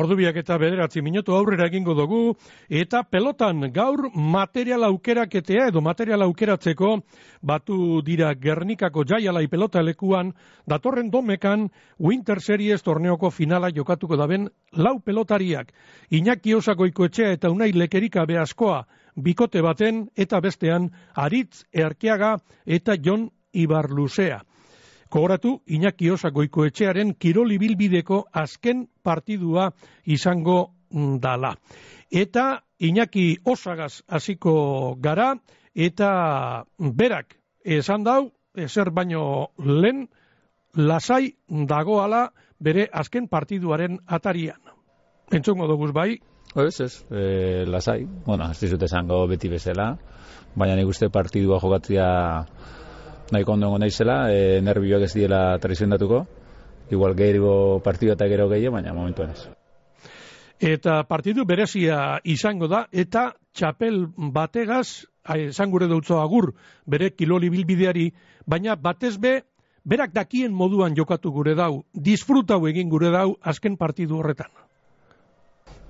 Ordubiak eta bederatzi minutu aurrera egingo dugu, eta pelotan gaur material aukeraketea edo material aukeratzeko batu dira Gernikako jaialai pelota lekuan, datorren domekan Winter Series torneoko finala jokatuko daben lau pelotariak. Iñaki osakoiko etxea eta unai lekerika behaskoa bikote baten eta bestean Aritz Erkiaga eta Jon Ibarluzea. Kogoratu, Iñaki Osakoiko etxearen kiroli bilbideko azken partidua izango dala. Eta Iñaki Osagaz hasiko gara, eta berak esan dau, ezer baino lehen, lasai dagoala bere azken partiduaren atarian. Entzungo dugu bai? Ez, ez, e, lasai. Bueno, ez dizute esango beti bezala, baina nik uste partidua jokatzia nahiko ondo naizela, e, nervioak ez diela traizendatuko, igual gehiago partidu eta gero gehiago, baina momentuan ez. Eta partidu berezia izango da, eta txapel bategaz, esan gure dutzo agur, bere kiloli bilbideari, baina batez be, berak dakien moduan jokatu gure dau, disfrutau egin gure dau azken partidu horretan.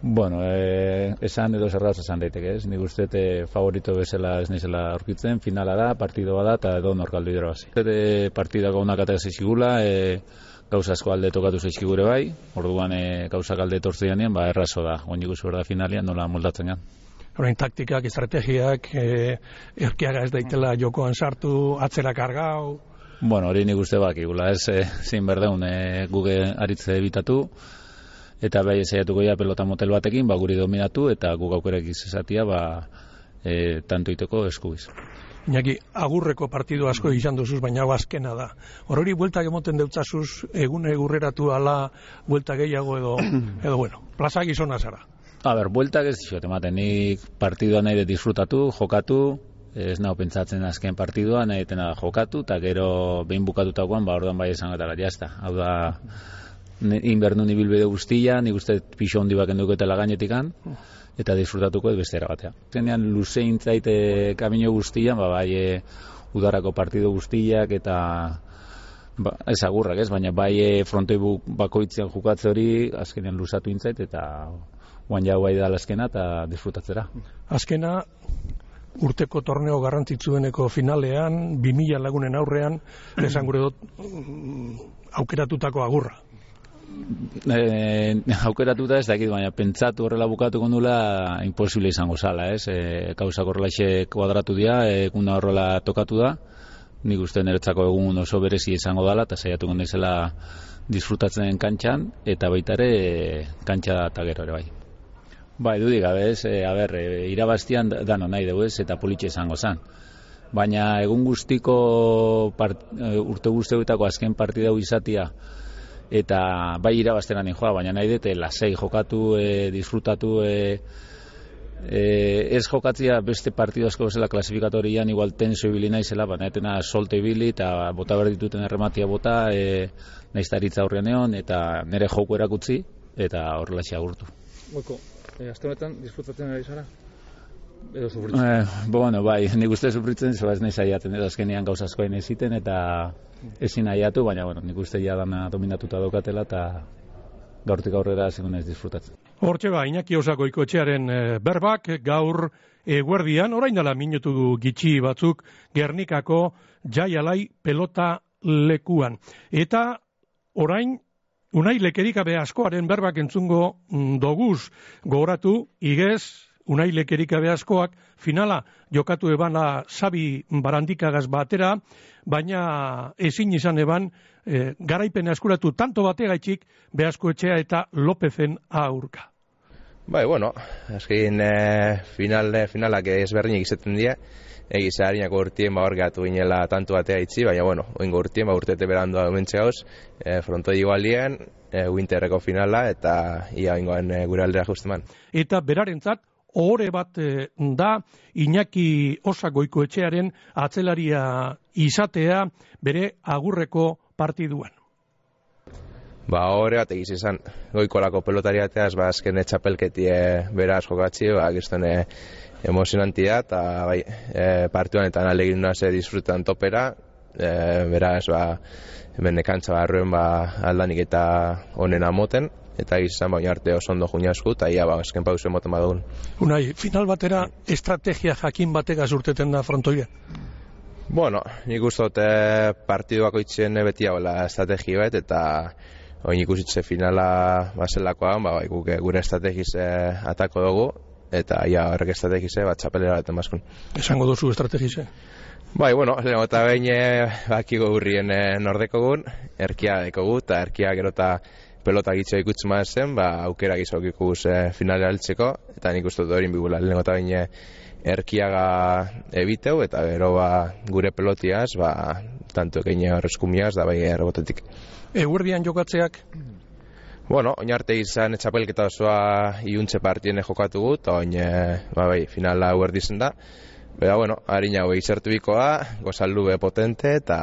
Bueno, eh, esan edo zerraz esan daiteke, ez? Nik uste te favorito bezala ez nizela aurkitzen, finala da, partidoa da, eta edo norkaldu hidro bazi. Eta partidako unak eta zeizkigula, e, gauza asko alde tokatu zeizkigure bai, orduan e, gauza alde tortze janean, ba, errazo da, oin ikusi da finalian, nola moldatzen gan. Horain taktikak, estrategiak, e, erkiaga ez daitela jokoan sartu, atzera kargau... Bueno, hori nik uste bak, igula, ez, e, zin berdeun, e, guge aritze ebitatu, eta bai saiatuko ja pelota motel batekin ba guri dominatu eta guk aukerak izatia ba e, tanto iteko eskubiz. Iñaki, agurreko partidu asko izan duzuz, baina azkena da. Horori, bueltak emoten deutzazuz, egun egurreratu ala, buelta gehiago edo, edo bueno, plaza gizona zara. A ber, bueltak ez dixot, ematen, nik partidua nahi de disfrutatu, jokatu, ez nahi pentsatzen azken partidua, nahi etena jokatu, eta gero behin bukatutakoan, ba, orduan bai esan gara, jazta. Hau da, inbernu ni bilbide guztia, nik uste pixo hondi baken duketela gainetikan, eta disfrutatuko ez beste erabatea. Zenean luze intzaite kamino guztia, ba, bai e, udarako partido guztiak eta ba, ez agurrak ez, baina bai e, frontoi bakoitzean jukatze hori azkenean luzatu intzait eta guan jau bai da azkena eta disfrutatzera. Azkena urteko torneo garrantzitsueneko finalean, 2000 lagunen aurrean, esan gure dut, mm, aukeratutako agurra eh, aukeratuta ez dakit, baina pentsatu horrela bukatuko nula imposible izango zala, ez? E, kauza korrelaxe kuadratu dira, eguna horrela tokatu da, nik uste niretzako egun oso berezi izango dala, eta saiatuko naizela disfrutatzen kantxan, eta baita ere kantxa eta gero ere bai. Bai, dudik, gabe ez, e, a ber, e, irabaztian dano nahi dugu ez, eta politxe izango zan. Baina egun guztiko part, urte guztietako azken partida izatia, eta bai irabazteran joa, baina nahi dute lasei jokatu, e, disfrutatu, e, e, ez jokatzia beste partidu asko bezala klasifikatorian igual tenso ibili naizela, baina etena solte ibili eta bota behar dituten errematia bota, e, nahiz taritza horrean egon, eta nire joku erakutzi, eta horrela agurtu. Boiko, e, azte honetan disfrutatzen ari zara? edo sufritzen? Eh, bueno, bai, nik uste sufritzen, zoaz nahi zaiaten, edo azkenean gauzazkoa ineziten, eta ezin nahiatu, baina, bueno, nik uste ja dana dominatuta daukatela, eta gaurtik aurrera zegoen ez disfrutatzen. Hortxe ba, Iñaki Osako ikotxearen e, berbak, gaur eguerdian, orain dela minutu gitxi batzuk, Gernikako jaialai pelota lekuan. Eta orain, unai lekerikabe askoaren berbak entzungo mm, doguz gogoratu, igez, unai lekerika askoak, finala jokatu ebana sabi barandikagaz batera, baina ezin izan eban e, garaipen askuratu tanto bategaitxik behasko etxea eta Lopezen aurka. Bai, bueno, azkein e, final, e, finalak ezberdinak izaten dira, egiz harinako urtien ba horgatu ginela tanto batea itzi, baina bueno, oingo urtien ba urtete berandu adumentxe gauz, e, frontoi igualien, e, winterreko finala eta ia oingoan e, gure aldera justeman. Eta berarentzat, ohore bat eh, da Iñaki Osagoiko etxearen atzelaria izatea bere agurreko partiduan. Ba, ohore bat egiz izan. Goikolako pelotariateaz, ba, azken etxapelketie beraz jokatzi, ba, gizten e, emozionantia, eta bai, e, partioan eta alegin naze disfrutan topera, e, beraz, ba, hemen nekantza barruen ba, aldanik eta onena moten, eta izan baina arte oso ondo juina esku, eta ia, ba, esken pausu emoten badugun. Unai, final batera estrategia jakin bategaz urteten da frontoia? Bueno, nik uste dut eh, partidu bakoitzen beti hauela estrategi bat, eta oin ikusitze finala baselakoa, ba, bai, guk, gure estrategiz eh, atako dugu, eta ia horrek estrategize bat txapelera baten baskun. Esango duzu estrategize? Bai, bueno, lehenko eta behin bakiko gurrien e, nordekogun, erkia dekogu, eta erkia gero eta pelota gitzo ikutzen zen, ba, aukera gizok ikus e, finale altzeko, eta nik uste dut hori bigula, lehenko eta behin erkiaga ebiteu, eta gero ba, gure pelotiaz, ba, tanto ekeine horrezkumiaz, da bai errebotetik. Eguerdian jokatzeak? Bueno, oin arte izan etxapelketa osoa iuntze partien jokatu gut, oin, e, ba, bai, finala eguerdizen da, Bera, bueno, harina hau izertu bikoa, gozaldu be potente eta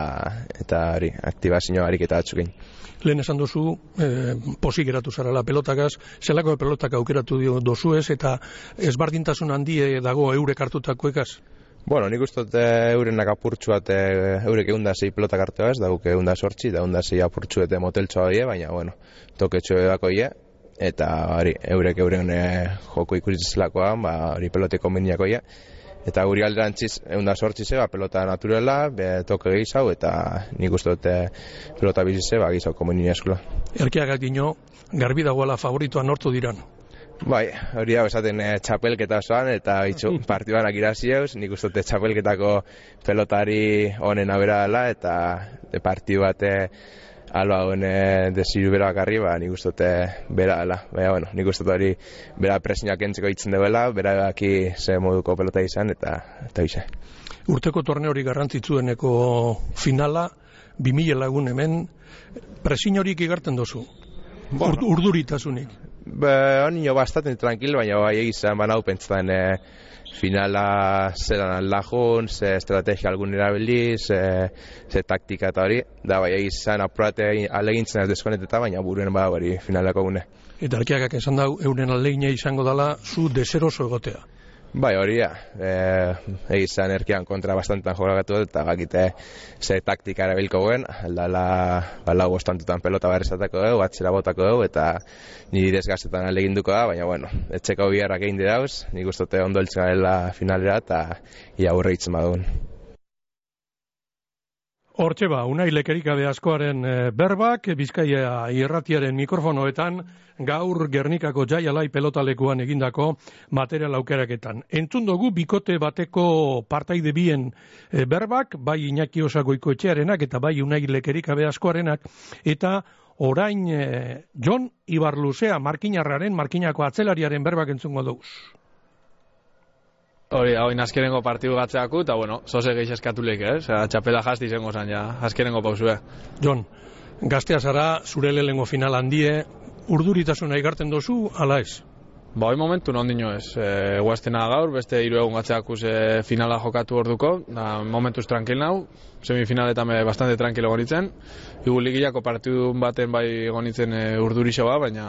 eta hori, aktibazio harik eta atxukin. Lehen esan duzu, e, posik eratu zarala pelotakaz, zelako pelotak aukeratu dio dozuez eta ezbardintasun handie dago eurek hartutako ekaz? Bueno, nik uste dute eurenak apurtxu bat eurek egun da zei pelotak hartu ez, da guk egun da sortzi, da egun da zei apurtxu eta moteltxoa die, baina, bueno, toketxo edako ie, eta hori, eurek euren e, joko ikusitzelakoa, ba, hori peloteko meniako ie, eta guri alderantziz egun da sortzi ze, ba, pelota naturela, be, toke gehizau, eta nik uste dute pelota bizize, ba, gehizau komunini eskola. Erkiagak dino, garbi dagoela favoritoa nortu diran? Bai, hori hau esaten e, txapelketa zoan, eta bitxu, partibanak irazieuz, nik uste dute txapelketako pelotari honen abera dela, eta de partidu bate alba hone desiru bera bakarri, ba, nik uste dute bera dela. Baina, bueno, nik uste hori bera presinak entzeko itzen dela, bera daki ze moduko pelota izan, eta eta bisa. Urteko torne hori garrantzitsueneko finala, 2000 lagun hemen, presin horik igarten dozu? Bueno. urduritasunik? Ba, honi jo bastaten tranquil, baina bai egizan, baina hau pentsatzen, eh, finala zeran alajun, ze estrategia algun erabili, ze, ze taktika eta hori, da bai izan apurate alegintzen ez deskoneteta, baina buruen bada hori finalako gune. Eta arkiakak esan dau, euren alegina izango dala, zu deseroso egotea. Bai, hori da. E, izan erkian kontra bastantan jokatu eta gakite ze taktika erabilko guen, aldala ba, lau bostantutan pelota barrezatako dugu, batxera botako dugu, eta niri desgazetan aleginduko da, baina bueno, etxeko biharrak egin dauz, nik ustote ondo eltzen gala finalera, eta ia aurre hitzen badun. Hortxe ba, unai lekerikabe askoaren eh, berbak, Bizkaia irratiaren mikrofonoetan, gaur Gernikako jaialai pelotalekuan egindako material aukeraketan. Entzun dugu bikote bateko partaide bien eh, berbak, bai Iñaki Osagoiko etxearenak eta bai unai lekerikabe askoarenak, eta orain eh, John Ibarluzea markinarraren, markinako atzelariaren berbak entzungo dugu. Hori, hau inazkerengo partidu gatzeaku, eta bueno, zoze gehi eskatu lehik, eh? Osea, txapela jazti izango zan, ja, azkerengo pausue. Jon, gaztea zara, zure lehengo final handie, urduritasuna igarten dozu, ala ez? Ba, hoi momentu non dino ez. E, Guaztena gaur, beste hiru egun gatzeakuz e, finala jokatu orduko, da momentuz tranquil nau, semifinaletan me bastante tranquilo gonitzen. Igu ligilako partidu baten bai gonitzen e, urdurixo ba, baina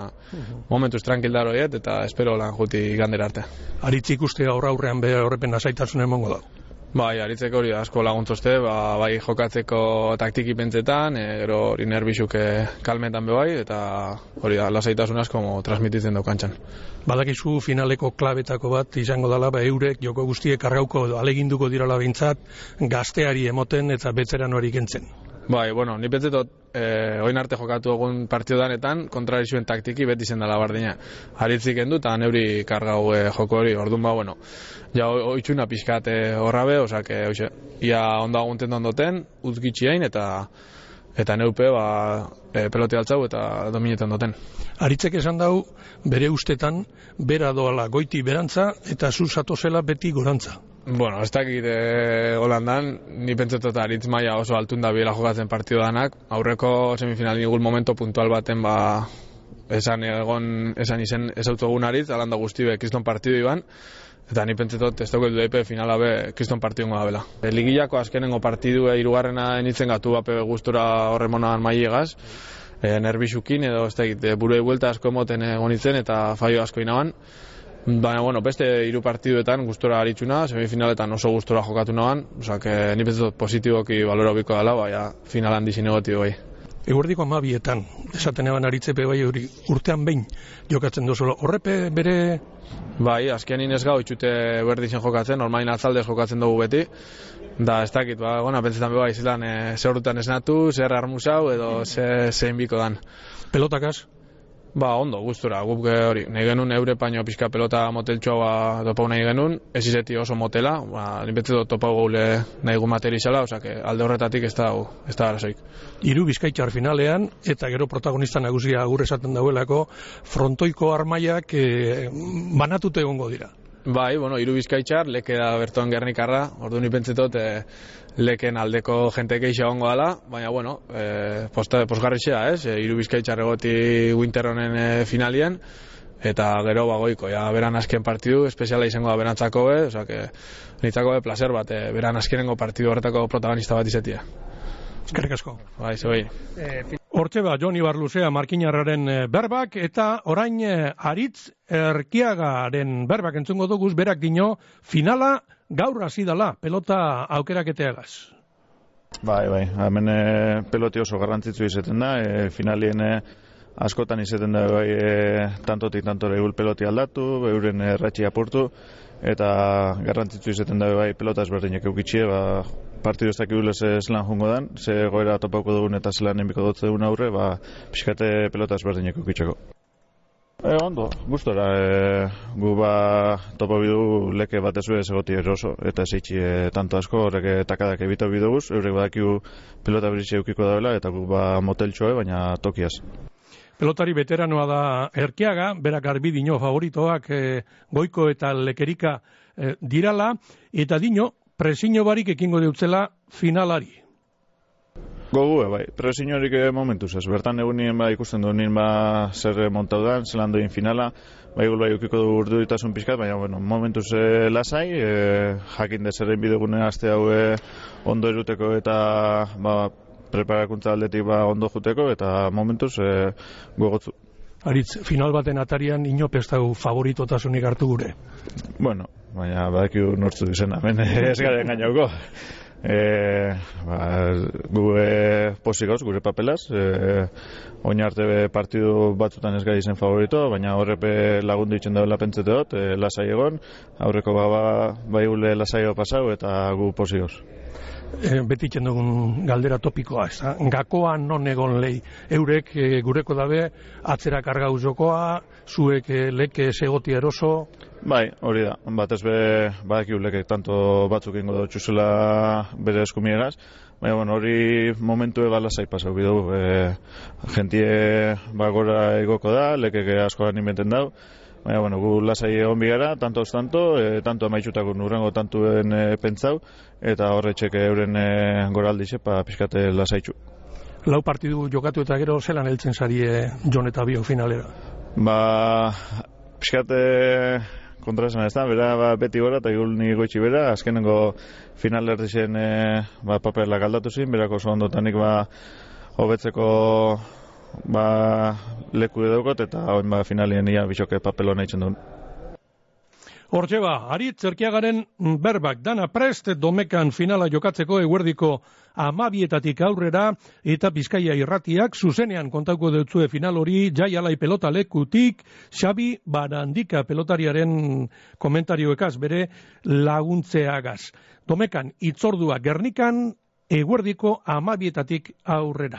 momentuz tranquil daro eta espero lan juti gandera arte. Aritzik uste aurra aurrean be horrepen asaitasunen mongo dago. Bai, aritzeko hori asko laguntzozte, ba, bai jokatzeko taktiki pentsetan, e, gero hori nerbizuk e, kalmetan be bai, eta hori da, lasaitasun asko mo, transmititzen dau kantxan. Badakizu finaleko klabetako bat izango dala, ba, eurek joko guztiek argauko aleginduko dirala bintzat, gazteari emoten eta betzeran hori gentzen. Bai, bueno, ni pentsetot, eh, oin arte jokatu egun partio danetan, kontrarizuen taktiki beti zen dela bardina. Haritzik endu, eta neuri kargau eh, joko hori, orduan ba, bueno, ja oitxuna pixkat eh, horrabe, osak, oixe, ia onda agunten dondoten, uzgitxiain, eta eta neupe, ba, e, pelote altzau eta dominetan duten. Aritzek esan dau, bere ustetan, bera doala goiti berantza, eta zu zela beti gorantza. Bueno, ez dakit e, holandan, ni pentsetot aritz maia oso altun da biela jokatzen partidu danak. Aurreko semifinal nigul momento puntual baten ba esan egon esan izen ez autogun aritz, alanda guzti be kriston partidu iban. Eta ni pentsetot ez dugu edu finala be kriston partidu ngoa bela. E, ligillako azkenengo partidu e, irugarrena enitzen gatu bape gustura horremonan maiegaz. E, nerbixukin edo ez dakit, e, buru buelta asko moten egonitzen eta faio asko inaban. Baina, bueno, beste hiru partiduetan gustora aritzuna, semifinaletan oso gustora jokatu noan, osak, ni positiboki balora biko dela, baina finalan dizin egoti bai. Eguerdiko amabietan, esaten eban aritzepe bai hori urtean behin jokatzen duzula. Horrepe bere... Bai, azken inez gau itxute berdixen jokatzen, normalin atzaldez jokatzen dugu beti. Da, ez dakit, ba, gona, pentsetan beba izilan, e, zer urtean esnatu, zer armusau, edo ze, zein biko dan. Pelotakaz? Ba, ondo, gustura, guk eh, hori, nahi genuen eure paino pixka pelota moteltxoa ba, topau nahi genuen, ez izeti oso motela, ba, ninbetze dut topau gaule nahi gu materizala, que alde horretatik ez da, ez da arazoik. Iru bizkaitxar finalean, eta gero protagonista nagusia agur esaten dauelako, frontoiko armaiak e, banatute egongo dira. Bai, bueno, iru bizkaitxar, leke da bertoan gernikarra, ordu ni pentsetot, e, leken aldeko jente keixa ongo dala, baina, bueno, e, posta, posgarritxea, ez, e, iru bizkaitxar egoti winter honen e, finalien, eta gero bagoiko, ja, beran azken partidu, espeziala izango da berantzako, e, oza, que, nitzako be, placer bat, e, beran azkenengo partidu horretako protagonista bat izetia. Eskerrik asko. Bai, zoi. Hortxe ba, Joni Barluzea markinarraren eh, berbak, eta orain eh, aritz erkiagaren berbak entzungo duguz, berak dino, finala gaur hasi dala, pelota aukeraketeagaz. Bai, bai, hemen e, peloti oso garrantzitzu izaten da, e, finalien e, askotan izaten da, bai, e, tantotik tantore egul peloti aldatu, euren erratxi apurtu, eta garrantzitzu izaten da, bai, pelota ezberdinak eukitxie, ba, partidu ez dakibule ze zelan jungo dan, ze goera topauko dugun eta zelan enbiko dut dugun aurre, ba, pixkate pelota ezberdineko kitxako. E, ondo, gustora, e, gu ba topo bidu leke bat ezue egoti eroso, eta ez eitxi e, tanto asko, horrek e, takadak ebito biduguz, eurek badakiu pelota beritxe eukiko daula, eta gu ba moteltxoe, baina tokiaz. Pelotari veteranoa da erkiaga, berak arbi dino favoritoak e, goiko eta lekerika e, dirala, eta dino, presiño barik ekingo deutzela finalari. Gogu, bai, presiño horik momentu zaz. Bertan egun nien ba ikusten du nien ba zer montau dan, zelan doin finala, bai gul bai ukiko du urdu ditasun pixkat, baina bueno, momentu ze lasai, e, jakin de zerrein bidegune aste hau e, ondo eruteko eta ba, preparakuntza aldetik ba ondo juteko eta momentuz e, gogotzu. Aritz, final baten atarian inopestau favoritotasunik hartu gure. Bueno, baina badakiu nortzu izena, hemen ez garen gainauko. E, ba, gu e, posikoz, gure papelaz, e, oin arte be partidu batzutan ez gai izen favorito, baina horrepe lagundu itzen daula pentsete dut, e, lasai egon, aurreko baba bai gule lasai pasau eta gu posikoz e, beti dugun galdera topikoa, ez da? Gakoa non egon lehi, eurek e, gureko dabe, atzera karga uzokoa, zuek e, leke segoti eroso? Bai, hori da, bat ez be, badak leke tanto batzuk ingo da txuzela bere eskumiegaz, Baina, bueno, hori momentu ega lasai pasau bidu, e, gentie bagora egoko da, leke asko animenten dau, Baina, bueno, gu lasai egon bigara, tanto ez tanto, e, tanto amaitxutako nurrengo tantuen e, pentsau, eta horretxek euren e, goraldi pa pixkate lasaitxu. Lau partidu jokatu eta gero zelan heltzen zarie Jon eta Bio finalera? Ba, pixkate kontrasen ez da, bera ba, beti gora eta igul nik goitxi bera, azkenengo final erdixen e, ba, paperlak aldatu zin, berako oso ondotanik ba, hobetzeko ba, leku edukot eta hauen ba, finalien ia bisoke papelo nahi duen. Hortxe ba, ari zerkiagaren berbak dana prest domekan finala jokatzeko eguerdiko amabietatik aurrera eta bizkaia irratiak zuzenean kontauko dutzue final hori jai alai pelota lekutik Xabi Barandika pelotariaren komentarioekaz bere laguntzeagaz. Domekan itzordua gernikan eguerdiko amabietatik aurrera.